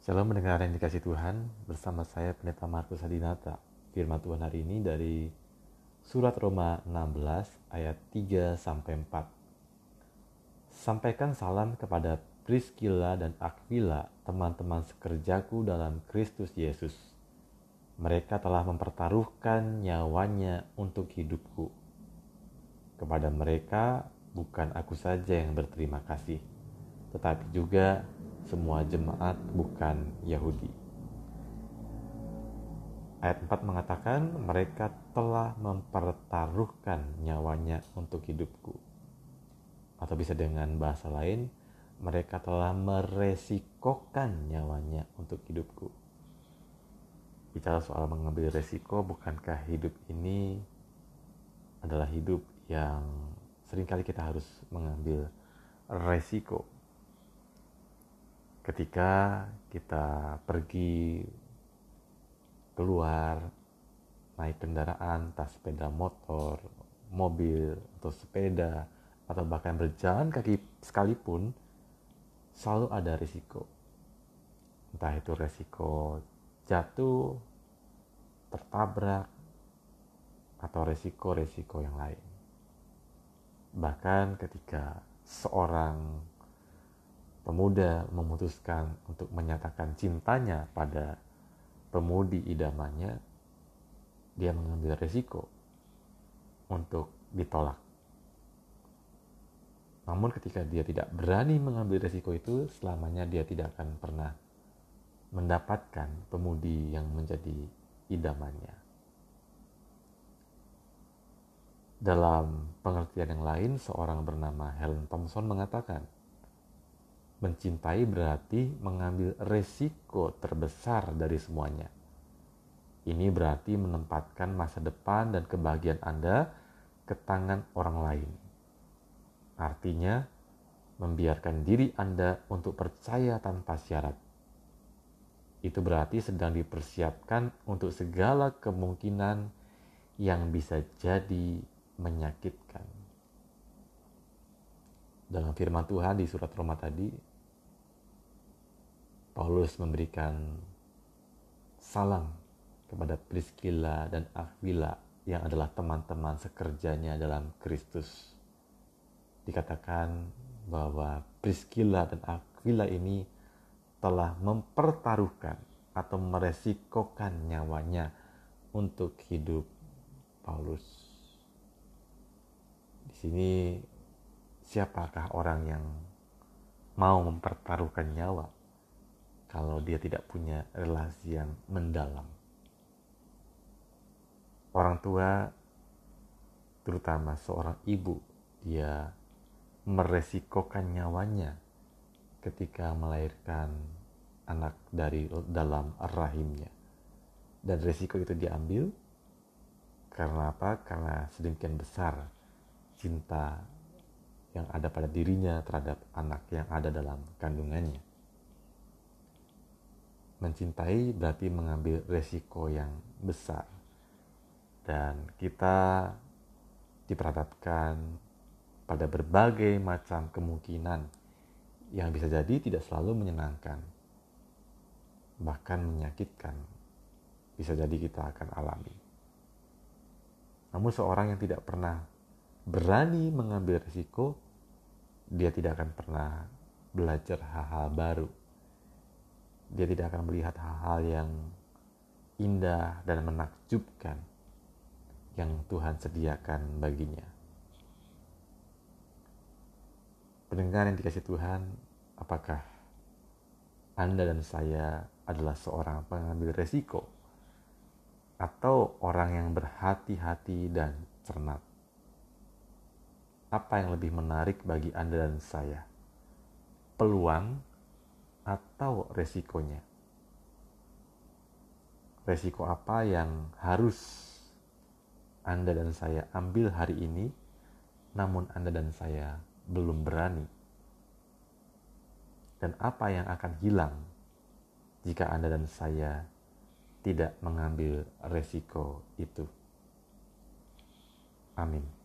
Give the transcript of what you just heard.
Shalom mendengar yang dikasih Tuhan bersama saya Pendeta Markus Hadinata. Firman Tuhan hari ini dari surat Roma 16 ayat 3 sampai 4. Sampaikan salam kepada Priscilla dan Aquila, teman-teman sekerjaku dalam Kristus Yesus. Mereka telah mempertaruhkan nyawanya untuk hidupku. Kepada mereka bukan aku saja yang berterima kasih, tetapi juga semua jemaat bukan Yahudi. Ayat 4 mengatakan mereka telah mempertaruhkan nyawanya untuk hidupku. Atau bisa dengan bahasa lain, mereka telah meresikokan nyawanya untuk hidupku. Bicara soal mengambil resiko, bukankah hidup ini adalah hidup yang sering kali kita harus mengambil resiko ketika kita pergi keluar naik kendaraan, tas sepeda motor, mobil atau sepeda atau bahkan berjalan kaki sekalipun selalu ada risiko. Entah itu resiko jatuh, tertabrak, atau resiko-resiko yang lain. Bahkan ketika seorang pemuda memutuskan untuk menyatakan cintanya pada pemudi idamannya, dia mengambil resiko untuk ditolak. Namun ketika dia tidak berani mengambil resiko itu, selamanya dia tidak akan pernah mendapatkan pemudi yang menjadi idamannya. Dalam pengertian yang lain, seorang bernama Helen Thompson mengatakan, Mencintai berarti mengambil resiko terbesar dari semuanya. Ini berarti menempatkan masa depan dan kebahagiaan Anda ke tangan orang lain. Artinya, membiarkan diri Anda untuk percaya tanpa syarat. Itu berarti sedang dipersiapkan untuk segala kemungkinan yang bisa jadi menyakitkan. Dalam firman Tuhan di surat Roma tadi, Paulus memberikan salam kepada Priscilla dan Aquila yang adalah teman-teman sekerjanya dalam Kristus. Dikatakan bahwa Priscilla dan Aquila ini telah mempertaruhkan atau meresikokan nyawanya untuk hidup Paulus. Di sini siapakah orang yang mau mempertaruhkan nyawa kalau dia tidak punya relasi yang mendalam. Orang tua, terutama seorang ibu, dia meresikokan nyawanya ketika melahirkan anak dari dalam rahimnya. Dan resiko itu diambil karena apa? Karena sedemikian besar cinta yang ada pada dirinya terhadap anak yang ada dalam kandungannya. Mencintai berarti mengambil resiko yang besar. Dan kita diperhadapkan pada berbagai macam kemungkinan yang bisa jadi tidak selalu menyenangkan, bahkan menyakitkan. Bisa jadi kita akan alami. Namun seorang yang tidak pernah berani mengambil resiko, dia tidak akan pernah belajar hal-hal baru dia tidak akan melihat hal-hal yang indah dan menakjubkan yang Tuhan sediakan baginya. Pendengar yang dikasih Tuhan, apakah Anda dan saya adalah seorang pengambil resiko atau orang yang berhati-hati dan cermat? Apa yang lebih menarik bagi Anda dan saya? Peluang atau resikonya. Resiko apa yang harus Anda dan saya ambil hari ini, namun Anda dan saya belum berani? Dan apa yang akan hilang jika Anda dan saya tidak mengambil resiko itu? Amin.